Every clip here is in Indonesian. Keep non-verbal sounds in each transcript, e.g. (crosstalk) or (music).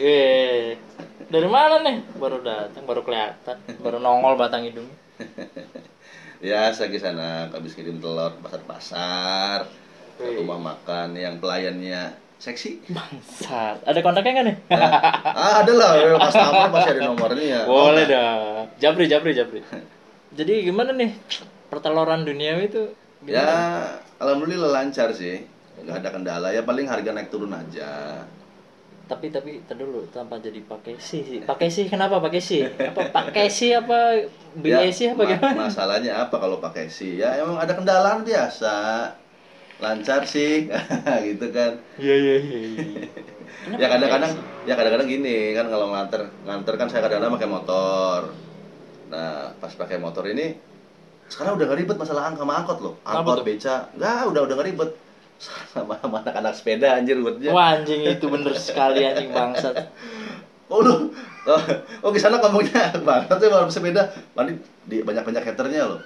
Eh, dari mana nih? Baru datang, baru kelihatan, baru nongol batang hidung. (laughs) Biasa ke sana habis kirim telur pasar-pasar rumah makan yang pelayannya seksi. Bangsat. Ada kontaknya nggak nih? (laughs) ah, ada lah, customer masih ada nomornya. (laughs) Boleh dah. Japri, Japri, Japri. Jadi gimana nih perteloran duniawi itu? Ya, Gimana? alhamdulillah lancar sih. Nggak ada kendala ya paling harga naik turun aja. Tapi tapi tar dulu tanpa jadi pakai si sih. (laughs) Pakai si kenapa pakai si? Apa pakai si apa BAC apa ma- gimana? Masalahnya apa kalau pakai si? Ya emang ada kendalaan biasa. Lancar sih, (laughs) gitu kan. Iya iya iya. iya. (laughs) Ya kadang-kadang ya kadang-kadang gini kan kalau nganter nganter kan saya kadang-kadang pakai motor nah pas pakai motor ini sekarang udah gak ribet masalah angka sama angkot loh Apa angkot tuh? beca nggak udah udah gak ribet sama sama anak-anak sepeda anjir buatnya Wah anjing itu bener sekali anjing bangsat. oh lu oh, oh di sana ngomongnya banget ya baru sepeda. Nanti di banyak banyak haternya loh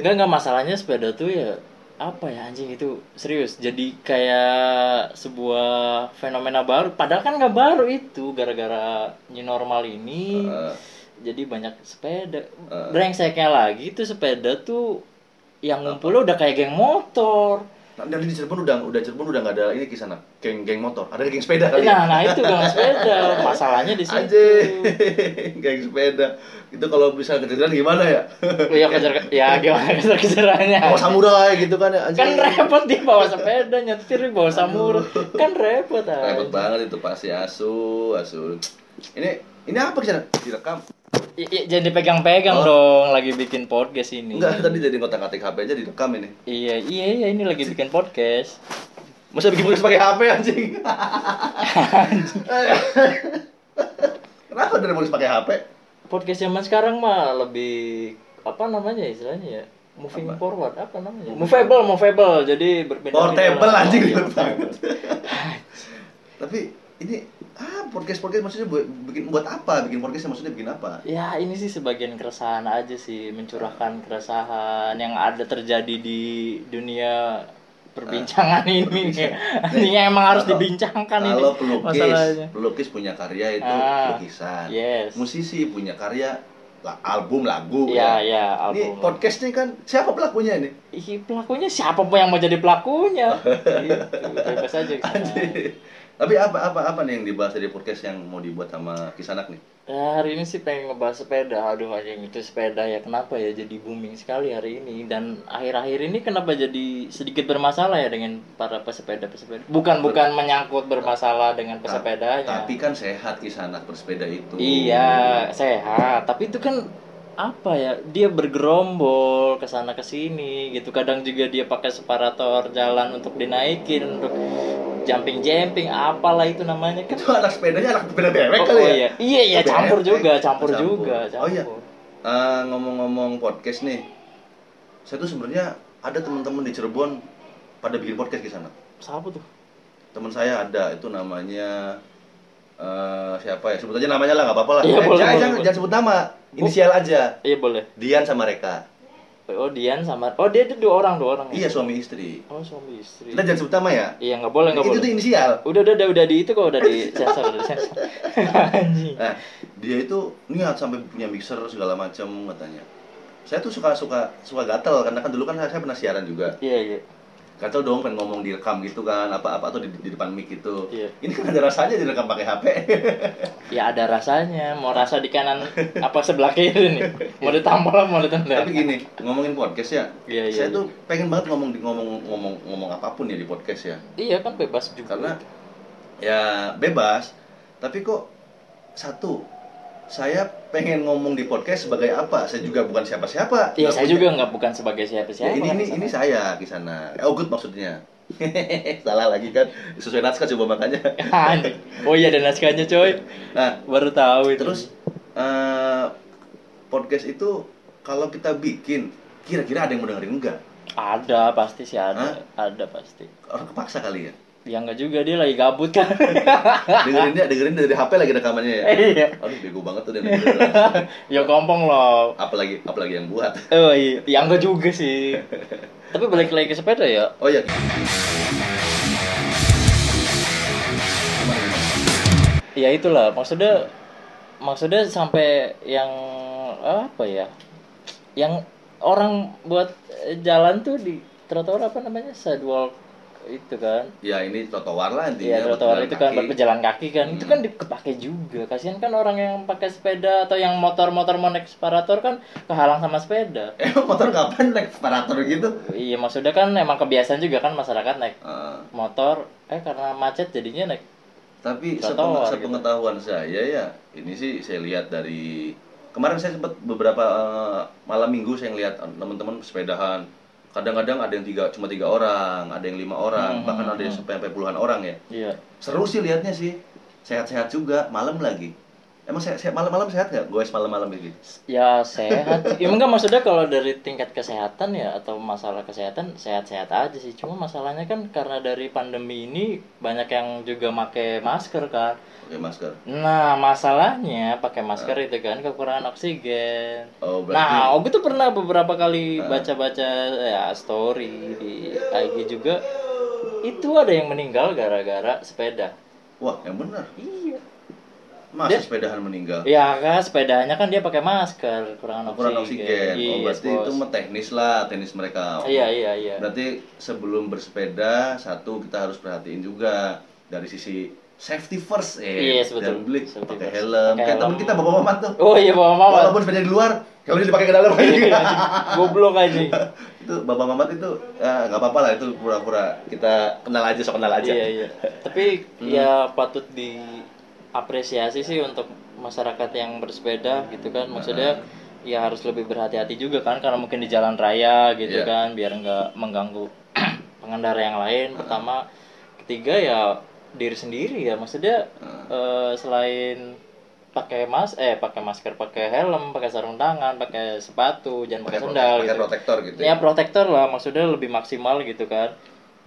Enggak enggak masalahnya sepeda tuh ya apa ya anjing itu serius. Jadi kayak sebuah fenomena baru. Padahal kan nggak baru itu gara-gara new normal ini. Eh, jadi banyak sepeda. Eh. brengseknya lagi tuh sepeda tuh yang ngumpulnya udah kayak geng motor dari di Cirebon udah udah Cirebon udah nggak ada ini di sana geng geng motor ada geng sepeda kali nah nah itu geng sepeda (laughs) masalahnya di situ (laughs) geng sepeda. Itu kalau bisa kejar-kejaran gimana ya? (laughs) ya kejar ya gimana kejar kejarannya Bawa samurai gitu kan ya, kan repot dia bawa sepeda nyetir bawa samurai kan repot aja. Repot banget itu pasti asu, asu. Ini ini apa kisah? Direkam? I- i- jangan dipegang-pegang Oh. dong lagi bikin podcast ini Enggak, tadi jadi ngotak-ngatik HP aja direkam ini. iya iya iya ini lagi bikin podcast Masa bikin podcast pakai HP anjing? (laughs) Kenapa dari podcast pakai HP? podcast zaman sekarang mah lebih apa namanya istilahnya ya moving Apa? forward apa namanya movable movable jadi berpindah Portable anjing iya. (laughs) Tapi ini ah podcast podcast maksudnya buat bikin buat apa? Bikin podcast maksudnya bikin apa? ya ini sih sebagian keresahan aja sih mencurahkan keresahan yang ada terjadi di dunia perbincangan ini (laughs) ini emang harus Kalau- dibincangkan ini Kalau pelukis, masalahnya pelukis punya karya itu Ah, lukisan. yes. Musisi punya karya album lagu ya. iya, Ini album. podcast nih kan siapa pelakunya ini? Ih, pelakunya siapa pun yang mau jadi pelakunya? (laughs) gitu, bebas aja. Tapi apa apa apa nih yang dibahas dari podcast yang mau dibuat sama Kisanak nih? Ya, hari ini sih pengen ngebahas sepeda. Aduh, anjing itu sepeda ya kenapa ya jadi booming sekali hari ini dan akhir-akhir ini kenapa jadi sedikit bermasalah ya dengan para pesepeda-pesepeda. Bukan bukan menyangkut bermasalah dengan pesepedanya. Tapi kan sehat Kisanak bersepeda itu. Iya, sehat. Tapi itu kan apa ya? Dia bergerombol ke sana ke sini gitu. Kadang juga dia pakai separator jalan untuk dinaikin untuk jumping jumping apalah itu namanya kan. Itu anak sepedanya anak sepeda bebek Oh, kali oh ya? iya. Iya, iya Bebek. campur juga, campur, Campur. juga, campur. Oh iya. Eh, ngomong-ngomong podcast nih, saya tuh sebenarnya ada teman-teman di Cirebon pada bikin podcast di sana. Siapa tuh? Teman saya ada itu namanya eh siapa ya? Sebut aja namanya lah nggak apa-apa lah. Iya, Eh, boleh, jangan, boleh, jangan, boleh. jangan sebut nama, inisial aja. Iya boleh. Dian sama Reka. Oh Dian sama Oh dia itu dua orang dua orang. ya? Iya suami istri. Oh suami istri. Kita jangan sebut nama ya. Iya nggak boleh nggak itu boleh. tuh inisial. Udah udah udah udah di itu kok udah di sensor udah di sensor. (laughs) Anjing. Nah, dia itu niat sampai punya mixer segala macam katanya. Saya tuh suka suka suka gatel karena kan dulu kan saya, saya pernah siaran juga. Iya iya. Gatel dong pengen ngomong direkam gitu kan, apa-apa tuh di, di depan mic gitu. Iya. Ini kan ada rasanya direkam pakai HP. (laughs) Ya ada rasanya. Mau rasa di kanan apa sebelah kiri nih? Mau ditampol apa mau ditendang? Tapi gini, ngomongin podcast ya. Iya, iya, saya iya. tuh pengen banget ngomong di- ngomong ngomong ngomong apa pun ya di podcast ya. Iya kan bebas juga. Karena ya bebas, tapi kok satu saya pengen ngomong di podcast sebagai apa? Saya juga bukan siapa-siapa. Iya saya punya- juga nggak bukan sebagai siapa-siapa. Ya, ini ini ini saya di sana. Oh good maksudnya. (laughs) Salah lagi kan. Sesuai naskah coba makanya. (laughs) Oh iya ada naskahnya coy. Nah, Baru tahu itu. terus eh podcast itu kalau kita bikin kira-kira ada yang mau dengerin enggak? Ada pasti sih ada, Hah? ada pasti. Orang kepaksa kali ya. Ya enggak juga dia lagi gabut kan. (laughs) dengerin dia dengerin dari HP lagi rekamannya ya. Iya. Aduh bego banget tuh dia (laughs) ya gampang loh. apalagi apalagi yang buat. Oh iya, ya enggak juga sih. (laughs) Tapi balik lagi ke sepeda ya. Oh iya. Ya itulah maksudnya maksudnya sampai yang apa ya? Yang orang buat jalan tuh di trotoar apa namanya? Sidewalk itu kan. Ya ini trotoar lah intinya. Iya, trotoar itu kan buat pejalan kaki kan. Itu Hmm. kan dikepake juga. Kasihan kan orang yang pakai sepeda atau yang motor-motor mau naik separator kan kehalang sama sepeda. (laughs) Emang motor kapan naik separator gitu? Iya, maksudnya kan emang kebiasaan juga kan masyarakat naik Eh, motor eh karena macet jadinya naik tapi Trotoar sepeng- gitu. sepengetahuan saya ya, ini sih saya lihat dari kemarin saya sempat beberapa eh, malam minggu saya lihat teman-teman sepedahan. Kadang-kadang ada yang tiga cuma tiga orang, ada yang lima orang, Hmm, bahkan hmm, ada yang hmm. sampai sampai puluhan orang ya. Iya. Seru sih lihatnya sih, sehat-sehat juga, malam lagi. Emang sehat, sehat malam-malam sehat nggak? Goes malam-malam gitu. Ya sehat. ya enggak maksudnya kalau dari tingkat kesehatan ya atau masalah kesehatan sehat-sehat aja sih. Cuma masalahnya kan karena dari pandemi ini banyak yang juga make masker kan. Pakai masker. Nah, masalahnya pakai masker itu kan kekurangan oksigen. Oh, berarti Nah, Ogi tuh pernah beberapa kali baca-baca ya story di IG juga. Itu ada yang meninggal gara-gara sepeda. wah yang benar. Iya. Masa Dia- sepedahan meninggal? Ya kan sepedanya kan dia pakai masker, kekurangan Kurang oksigen. oksigen. Iya, oh, berarti bos. itu teknis lah, teknis mereka. Iya, iya, iya. Berarti sebelum bersepeda, satu kita harus perhatiin juga dari sisi safety first eh. Yes, betul. Jangan beli pakai helm. Kayak helm. kita bapak mamat tuh. Oh iya bawa mama. Walaupun sepeda di luar, helmnya dipakai ke dalam Goblok aja. (laughs) itu bapak mamat itu ya, nggak apa-apa lah itu pura-pura kita kenal aja so kenal aja. Iya, iya. Tapi ya patut diapresiasi sih untuk masyarakat yang bersepeda gitu kan. Maksudnya ya harus lebih berhati-hati juga kan karena mungkin di jalan raya gitu Iya. kan biar nggak mengganggu (clears throat) pengendara yang lain. Pertama, ketiga ya diri sendiri ya. Maksudnya eh, selain pakai mas eh pakai masker, pakai helm, pakai sarung tangan, pakai sepatu, jangan pakai sendal pakai gitu. protektor gitu. ya protektor lah maksudnya lebih maksimal gitu kan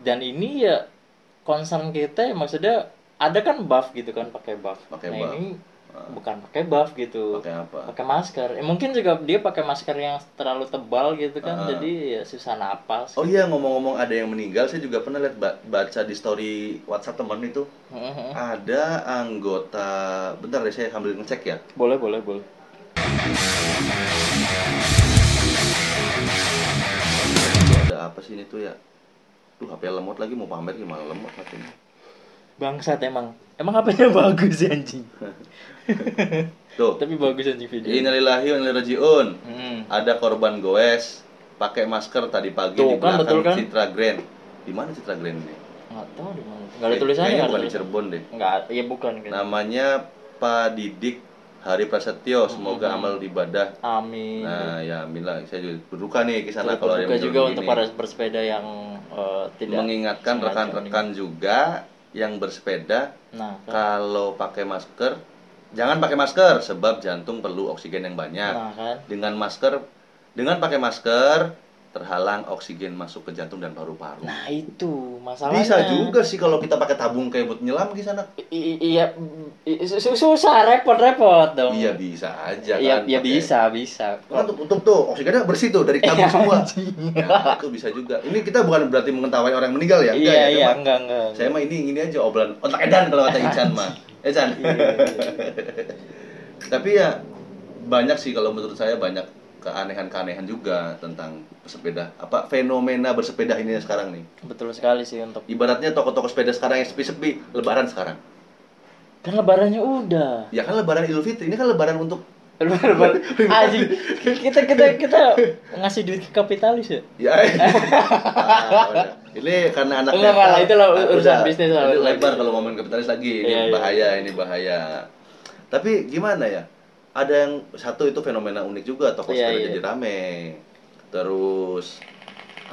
dan ini ya concern kita ya maksudnya ada kan buff gitu kan pakai buff Pakai nah buff. ini bukan pakai buff gitu Pakai apa? pakai masker ya, mungkin juga dia pakai masker yang terlalu tebal gitu kan Ah. jadi ya susah napas Oh iya ngomong-ngomong ada yang meninggal, saya juga pernah lihat ba- baca di story WhatsApp teman itu Mhm. ada anggota. Bentar deh saya sambil ngecek ya. boleh boleh boleh ada apa sih ini tuh ya? Tuh HP lemot lagi mau pamer gimana lemot HP-nya. Bangsat emang emang HP-nya (laughs) bagus sih anjing (laughs) Tuh. tapi bagus anjing video Innalillahi wa inna rajiun. Hmm. Ada korban goes pakai masker tadi pagi Tuh, di kan, belakang betul kan? Citra Grand. Di mana Citra Grand ini? nggak tahu di mana nggak ada tulisannya Kayaknya bukan di. Cirebon deh. nggak iya bukan kan Namanya Pak Didik Hari Prasetyo. Semoga Hmm. amal ibadah. amin Nah, ya Mila, saya juga berduka nih ke sana kalau ada yang berduka juga untuk para bersepeda yang eh, tidak mengingatkan rekan-rekan juga yang bersepeda. Nah, kan, kalau pakai masker jangan pakai masker sebab jantung perlu oksigen yang banyak. nah kan. Dengan masker dengan pakai masker terhalang oksigen masuk ke jantung dan paru-paru. Nah itu masalahnya. Bisa juga sih kalau kita pakai tabung kayak buat nyelam di sana. I- iya, susah repot-repot dong. Iya bisa aja Iya, kan. ya pakai- bisa, bisa. Kan tutup, tutup tuh, oksigennya bersih tuh dari tabung Iya, (laughs) semua. Ya, itu bisa juga. Ini kita bukan berarti mengetahui orang yang meninggal ya. Enggak Iya, ya, iya, cuma- enggak, enggak. Saya mah ini ini aja obrolan otak edan kalau kata Ican mah. Ya (laughs) Chan. (laughs) Tapi ya banyak sih kalau menurut saya banyak keanehan-keanehan juga tentang pesepeda. Apa fenomena bersepeda ini sekarang nih. Betul sekali sih untuk Ibaratnya toko-toko sepeda sekarang yang sepi-sepi, lebaran sekarang. kan lebarannya udah. Ya kan lebaran Idul Fitri, ini kan lebaran untuk (laughs) Lebaran (laughs) anjing. Kita kita kita ngasih duit ke kapitalis ya. ya. (laughs) Ah, udah. ini karena anak Enggak, enggak, itu lah Ah, urusan udah. bisnis lah. lebar kalau ngomongin kapitalis lagi, ini Iya, iya. bahaya, ini bahaya. Tapi gimana ya? Ada yang satu itu fenomena unik juga toko Iya, sepeda iya. jadi rame. Terus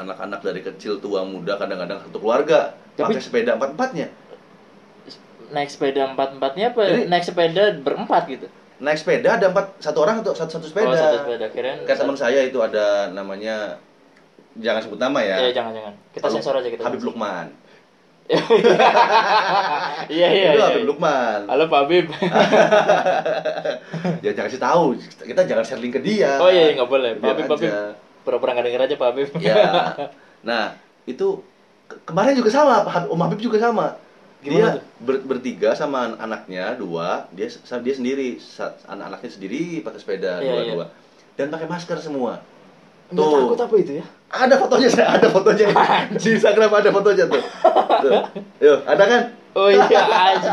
anak-anak dari kecil tua muda kadang-kadang satu keluarga Tapi- pakai sepeda empat empatnya. Naik sepeda empat-empatnya apa? Jadi- naik sepeda berempat gitu. Naik sepeda ada empat satu orang satu satu, satu sepeda. Oh, satu sepeda. Kayak teman saya itu ada namanya jangan sebut nama ya. Ya, jangan jangan. Kita sensor aja kita. Habib Lukman. (laughs) Iya iya. itu iya. Habib Lukman. Halo Pak Habib. (laughs) ya jangan kasih tahu. Kita jangan share link ke dia. Oh iya nggak boleh. Pak Habib Pak Habib. Pura-pura nggak denger aja Pak Habib. Ya. (laughs) Nah, itu ke- kemarin juga sama, Pak Habib- Om Habib juga sama. Gimana dia ber- bertiga sama an- anaknya dua, dia dia sendiri, anak-anaknya sendiri pakai sepeda Iya, dua-dua. Dan pakai masker semua. Nggak Tuh. takut apa itu ya? Ada fotonya, saya ada fotonya. (laughs) Di Instagram ada fotonya tuh. tuh. Yuk, ada kan? Oh iya (laughs) aja.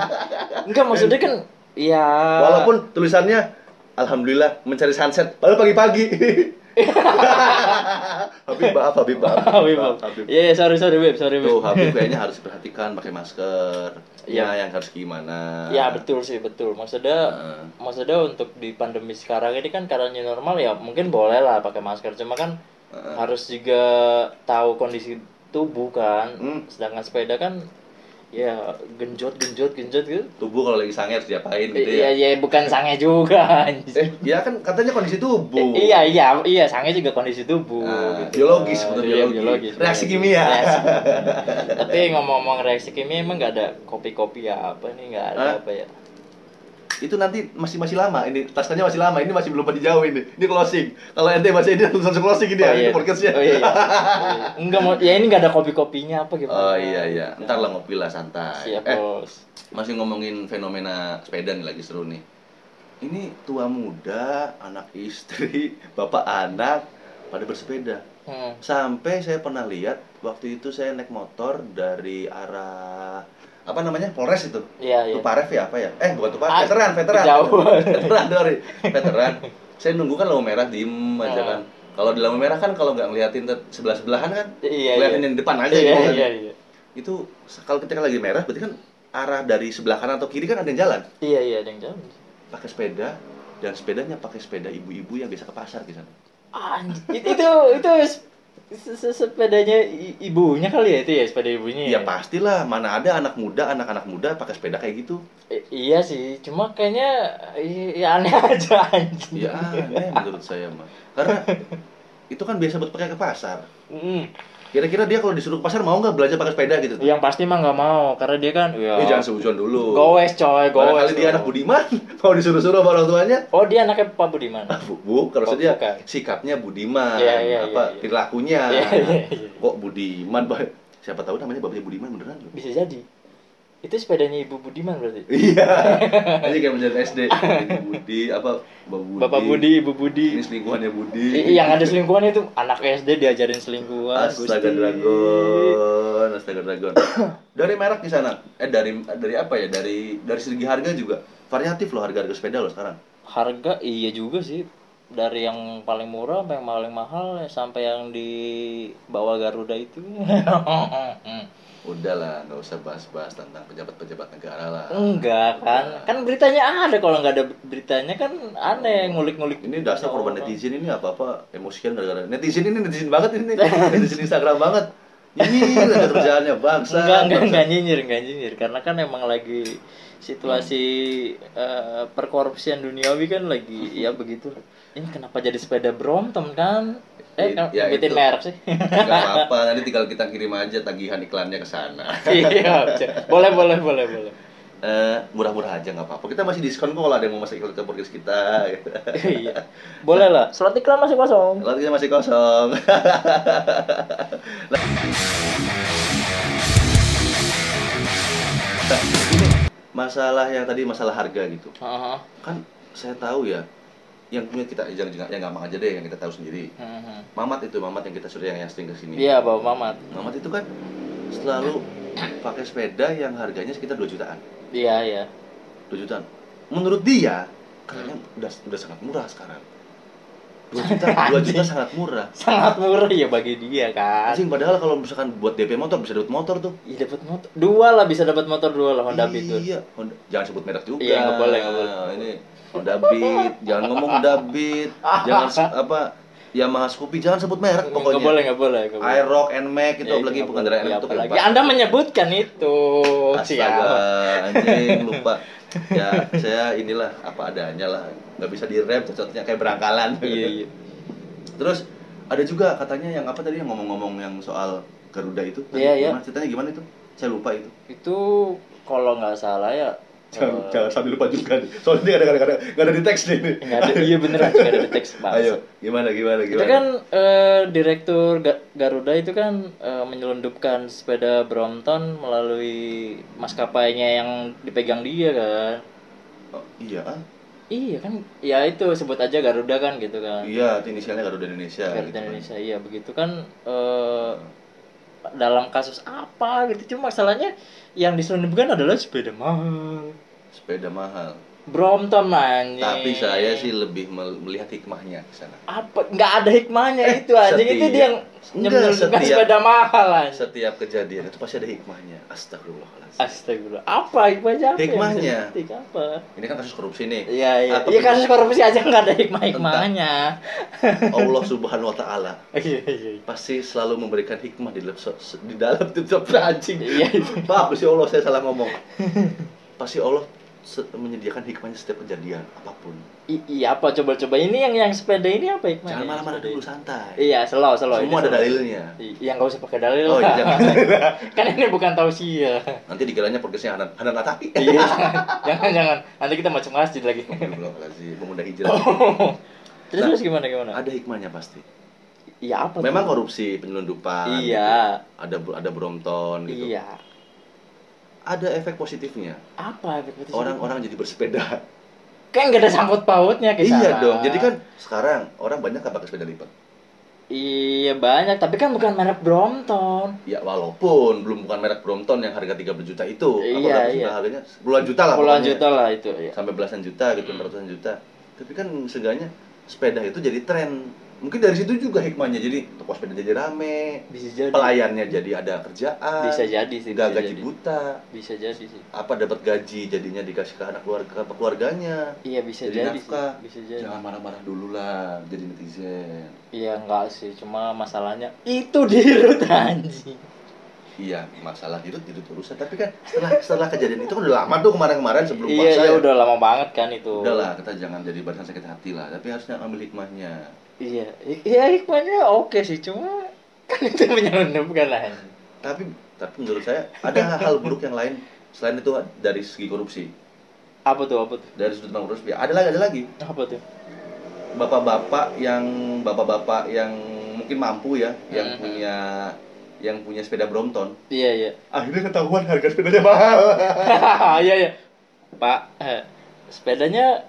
Enggak maksudnya kan ya Walaupun tulisannya Alhamdulillah mencari sunset, padahal pagi-pagi. (laughs) (laughs) Habib maaf, Habib maaf. (laughs) Habib. Maaf. Iya, iya, sorry sorry Beb, sorry Beb. Tuh, Habib (laughs) kayaknya harus perhatikan pakai masker. Iya. Ya, yang harus gimana. Ya betul sih betul. Maksudnya Heeh. maksudnya untuk di pandemi sekarang ini kan karena normal ya mungkin boleh lah pakai masker. Cuma kan Heeh. harus juga tahu kondisi tubuh kan. Hmm. Sedangkan sepeda kan ya genjot genjot genjot gitu. Tubuh kalau lagi sange harus diapain gitu Iya ya. iya bukan sange juga. (laughs) Eh, ya kan katanya kondisi tubuh. Eh, iya iya iya sange juga kondisi tubuh. Nah, gitu. biologis, kan. betul Iya, biologis. Reaksi kimia. (laughs) Reaksi. Tapi ngomong-ngomong reaksi kimia emang nggak ada kopi-kopi ya apa nih nggak ada Hah? apa ya? Itu nanti masih masih lama. Ini tasnya masih lama. Ini masih belum dijauh ini. Ini closing. Kalau ente baca ini langsung langsung closing ini ya. Ini podcastnya. Oh iya. iya. Enggak mau ya ini nggak ada kopi-kopinya apa gimana? Oh iya iya. Ntar lah ngopi lah santai. Siap, eh, Bos. masih ngomongin fenomena sepeda nih lagi seru nih. Ini tua muda, anak istri, (laughs) bapak anak pada bersepeda. Hmm. Sampai saya pernah lihat waktu itu saya naik motor dari arah apa namanya Polres itu. Iya, iya. Tuparev ya apa ya? Eh bukan Tuparev, Ah, veteran, veteran. (laughs) veteran sorry, veteran. Saya nunggu kan lampu merah diem aja Ah. kan. Kalau di lampu merah kan kalau nggak ngeliatin sebelah sebelahan kan, Iya, ngeliatin iya. yang di depan aja Iya, gitu kan. iya, iya. Itu kalau ketika lagi merah berarti kan arah dari sebelah kanan atau kiri kan ada yang jalan Iya, iya, ada yang jalan. pakai sepeda dan sepedanya pakai sepeda ibu-ibu yang biasa ke pasar di sana. Anjir, itu itu sepedanya ibunya kali ya itu ya sepeda ibunya. Ya pastilah, mana ada anak muda, anak-anak muda pakai sepeda kayak gitu. I- iya sih, cuma kayaknya ya aneh (laughs) aja anjing. Ya aneh menurut saya mah. Karena itu kan biasa buat pakai ke pasar. Mm. Kira-kira dia kalau disuruh ke pasar mau nggak belanja pakai sepeda gitu? Yang pasti mah nggak mau karena dia kan ya. Eh jangan seujon dulu. Gowes coy, gowes. Barangkali dia anak budiman, (laughs) mau disuruh-suruh sama orang tuanya. Oh, dia anaknya Pak Budiman. Bu, bu kalau Oh, dia bukan. sikapnya budiman, Iya, iya, apa iya, iya. perilakunya. Iya, iya, iya. Kok budiman? Siapa tahu namanya bapaknya budiman beneran. Bisa jadi. Itu sepedanya Ibu Budiman berarti. (laughs) Iya. Ini kayak menjadi SD. Ini Budi apa Bapak Budi. Bapak Budi, Ibu Budi. Ini selingkuhannya Budi. I- yang ada selingkuhan itu anak SD diajarin selingkuhan. Astaga Gusti. Dragon, Astaga Dragon. (coughs) dari merek di sana. Eh dari dari apa ya? Dari dari segi harga juga variatif loh harga-harga sepeda loh sekarang. Harga iya juga sih. Dari yang paling murah sampai yang paling mahal sampai yang di bawah Garuda itu. (laughs) Udahlah, nggak usah bahas-bahas tentang pejabat-pejabat negara lah. Enggak kan? Kan beritanya ada kalau nggak ada beritanya kan aneh ngulik-ngulik. Ini dasar korban netizen ini apa-apa emosian gara-gara netizen ini netizen banget ini (laughs) netizen Instagram banget. Ini ada kerjaannya bangsa. Enggak, enggak, enggak nyinyir, enggak nyinyir Karena kan emang lagi situasi eh, perkorupsian duniawi kan lagi ya begitu Ini kenapa jadi sepeda Brompton kan? Eh, Ya, merek sih Gak apa-apa, nanti tinggal kita kirim aja tagihan iklannya ke sana. Iya, boleh, boleh, boleh, boleh Eh, murah-murah aja nggak apa-apa. Kita masih diskon kok kalau ada yang mau masuk iklan ke podcast kita. gitu. Iya, boleh lah Slot iklan masih kosong Kalau kita masih kosong. Nah, (laughs) ini masalah yang tadi masalah harga gitu. Heeh. Kan saya tahu ya, yang punya kita jangan jangan yang gampang aja deh yang kita tahu sendiri. Heeh. Mamat itu Mamat yang kita sudah yang, yang sering ke sini. Iya, Bapak Mamat Mamat itu kan selalu pakai sepeda yang harganya sekitar 2 jutaan. Iya, iya 2 jutaan. Menurut dia, kayaknya udah udah sangat murah sekarang. 2 juta, (laughs) 2 juta sangat murah. Sangat murah ya bagi dia kan Anjing padahal kalau misalkan buat DP motor bisa dapat motor tuh. Iya dapat motor dua lah bisa dapat motor dua lah Honda Beat tuh. Iya, Honda. jangan sebut merek juga. Iya, nggak boleh, nggak boleh. Ini Honda Beat, jangan ngomong Honda Beat, (laughs) jangan apa Yamaha Scoopy, jangan sebut merek pokoknya. boleh, nggak boleh, nggak boleh. Aerox, Nmax itu Ya, boleh. Nmax Ya, itu kayak Anda menyebutkan itu. Astaga, Siapa? anjing lupa. Ya, saya inilah apa adanya lah. Nggak bisa direm cocoknya kayak berangkalan. Iya, iya. Terus ada juga katanya yang apa tadi yang ngomong-ngomong yang soal Garuda itu Iya, iya. gimana ceritanya gimana itu saya lupa itu Itu kalau nggak salah ya jangan, eh, jangan sambil lupa juga nih soalnya ini ada ada ada nggak ada di teks nih nggak ada iya beneran nggak ada di teks ayo gimana gimana gimana Itu kan eh, direktur Ga- Garuda itu kan eh, menyelundupkan sepeda Brompton melalui maskapainya yang dipegang dia kan. Oh, iya. Iya kan, ya itu sebut aja Garuda kan gitu kan. iya itu inisialnya Garuda Indonesia Garuda gitu kan. Indonesia, iya begitu kan. eh, dalam kasus apa gitu cuma masalahnya yang diselundupkan adalah sepeda mahal. sepeda mahal Brompton anjing. tapi saya sih lebih mel- melihat hikmahnya di sana apa nggak ada hikmahnya Eh, itu anjing itu setiap- dia yang enggak, setiap- sepeda mahal anjing. setiap kejadian itu pasti ada hikmahnya astagfirullahaladzim Astagfirullah. Apa hikmahnya apa? Hikmahnya. apa? ini kan kasus korupsi nih Iya iya. Iya kasus korupsi aja nggak ada hikmah-hikmahnya. Allah subhanahu wa ta'ala (laughs) Iya iya. iya. pasti selalu memberikan hikmah di dalam di dalam (laughs) tiap anjing. Iya, itu. Maaf si Allah saya salah ngomong. (laughs) Pasti Allah menyediakan hikmahnya setiap kejadian apa pun. I- iya apa coba-coba ini yang yang sepeda ini apa hikmahnya? Jangan marah-marah dulu santai. Iya, slow slow. Semua ada slow. dalilnya. Iya nggak usah pakai dalil. Oh, iya, jangan. (laughs) kan ini bukan tausiah. Nanti dikiranya podcastnya Hanan Hanan Atapi. (laughs) iya, jangan jangan. Nanti kita masuk masjid lagi. Astagfirullahaladzim, pemuda hijrah. (laughs) terus Nah, terus gimana gimana? Ada hikmahnya pasti. Iya apa? Memang tuh? korupsi, penyelundupan. Iya. gitu. Ada ada Brompton gitu. Iya. Ada efek positifnya. Apa efek positif? Orang-orang jadi bersepeda. kan nggak ada sangkut pautnya ke Iya dong. Jadi kan sekarang orang banyak nggak pakai sepeda lipat. Iya banyak, tapi kan bukan merek Brompton. Ya walaupun belum bukan merek Brompton yang harga 30 juta itu, Iya, iya. harganya? Puluhan juta lah Puluhan pokoknya. juta lah itu. Ya. Sampai belasan juta gitu, Hmm. ratusan juta. Tapi kan seenggaknya sepeda itu jadi tren. Mungkin dari situ juga hikmahnya. Jadi toko sepeda jadi rame, Bisa jadi. pelayannya jadi ada kerjaan. Bisa jadi sih. Bisa gaji jadi. buta. Bisa jadi sih. Apa dapat gaji jadinya dikasih ke anak keluarga apa keluarganya. Iya bisa Jadi jadi, nafkah. sih. Bisa jadi. Jangan marah-marah dulu lah jadi netizen. Iya enggak sih, cuma masalahnya itu dirut (laughs) anjing. Iya, masalah dirut dirut urusan. Tapi kan setelah setelah kejadian itu kan udah lama tuh kemarin-kemarin sebelum Iya, puasa. iya ya. udah lama banget kan itu. Udahlah, kita jangan jadi barisan sakit hati lah. Tapi harusnya ambil hikmahnya. Iya, iya hikmahnya oke sih, cuma kan itu menyelundupkan anjing. Tapi tapi menurut saya ada hal buruk yang lain selain itu dari segi korupsi. Apa tuh? Apa tuh? Dari sudut pandang korupsi ada lagi ada lagi. Apa tuh? Bapak-bapak yang bapak-bapak yang mungkin mampu ya, yang Mhm. punya yang punya sepeda Brompton. Iya, iya. Akhirnya ketahuan harga sepedanya mahal. (laughs) Iya, iya. Pak, eh, sepedanya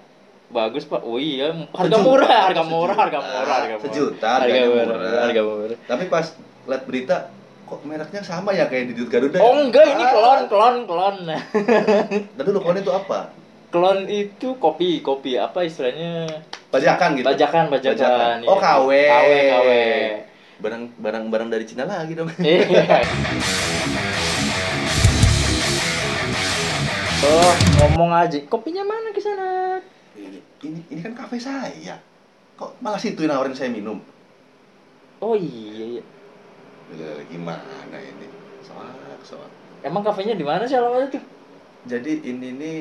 bagus, Pak. Oh iya, harga Sejuta. murah, harga murah, harga murah, harga murah. Sejuta, harga murah, murah. harga murah. Tapi pas lihat berita kok mereknya sama ya kayak di Dirut Garuda. Oh ya? enggak, ini Ah. klon, klon, klon. (laughs) Dan dulu klon itu apa? klon itu kopi, kopi apa istilahnya? Bajakan gitu. Bajakan, bajakan. Oh, iya. KW. KW, KW. Barang barang barang dari Cina lagi dong. Iya. (laughs) Oh, ngomong aja. Kopinya mana ke sana? ini, ini ini kan kafe saya. Kok malah situ nawarin saya minum? Oh iya, iya. Eh, Gimana ini? Soal soal. Emang kafenya di mana sih alamatnya tuh? Jadi ini nih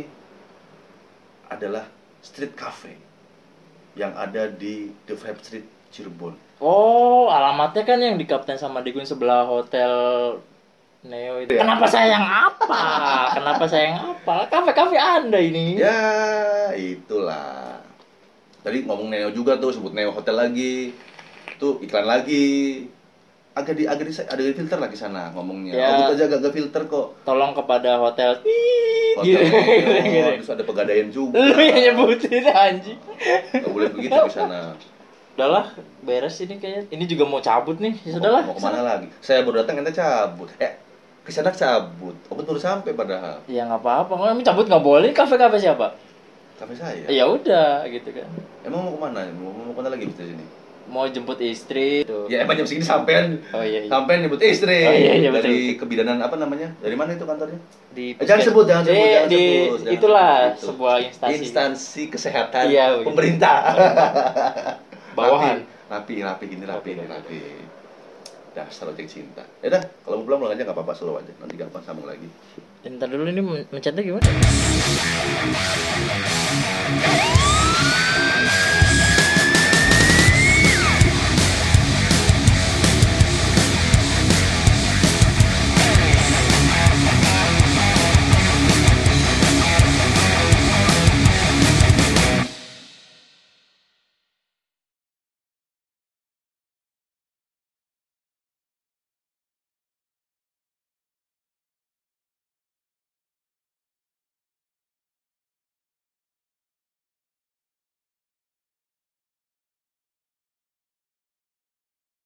adalah street cafe yang ada di The Vibe Street Cirebon. Oh, alamatnya kan yang di Kapten sama Digun sebelah hotel Neo itu. Iya. Kenapa saya yang apa? (laughs) Kenapa saya yang apa? Kafe-kafe Anda ini. Ya, itulah. Tadi ngomong Neo juga tuh, sebut Neo Hotel lagi. Tuh iklan lagi. Agak di agak di di filter lagi sana ngomongnya. Ya. Oh, aja agak, agak filter kok. Tolong kepada hotel. Hotel gitu, gitu, gitu. terus ada pegadaian juga. Lu yang nyebutin anjing. Gak boleh begitu di sana. Udahlah, beres ini kayaknya. Ini juga mau cabut nih. Ya sudahlah. Mau, mau ke mana lagi? Saya baru datang ente cabut. Eh, ke sana cabut. Aku baru sampai padahal. Ya nggak apa-apa. Nggak cabut nggak boleh. Kafe-kafe siapa? Kafe saya. Ya udah gitu kan. Emang mau ke mana? Mau, mau ke mana lagi di sini? Mau jemput istri tuh. Ya emang jam segini sampean Oh iya, iya. sampean nyebut istri Oh, iya, iya, betul, dari kebidanan apa namanya dari mana itu kantornya Di Eh, jangan sebut, jangan sebut, Eh, jangan di, sebut, jangan itulah sebut itu. sebuah instansi. instansi kesehatan Iya, begitu. pemerintah (laughs) Bawahan. rapi rapi gini rapi Rapi, ini rapi. dasar ojek cinta ya dah kalau mau pulang pulang aja nggak apa-apa slow aja nanti gampang sambung lagi Ntar dulu ini men- mencetnya gimana?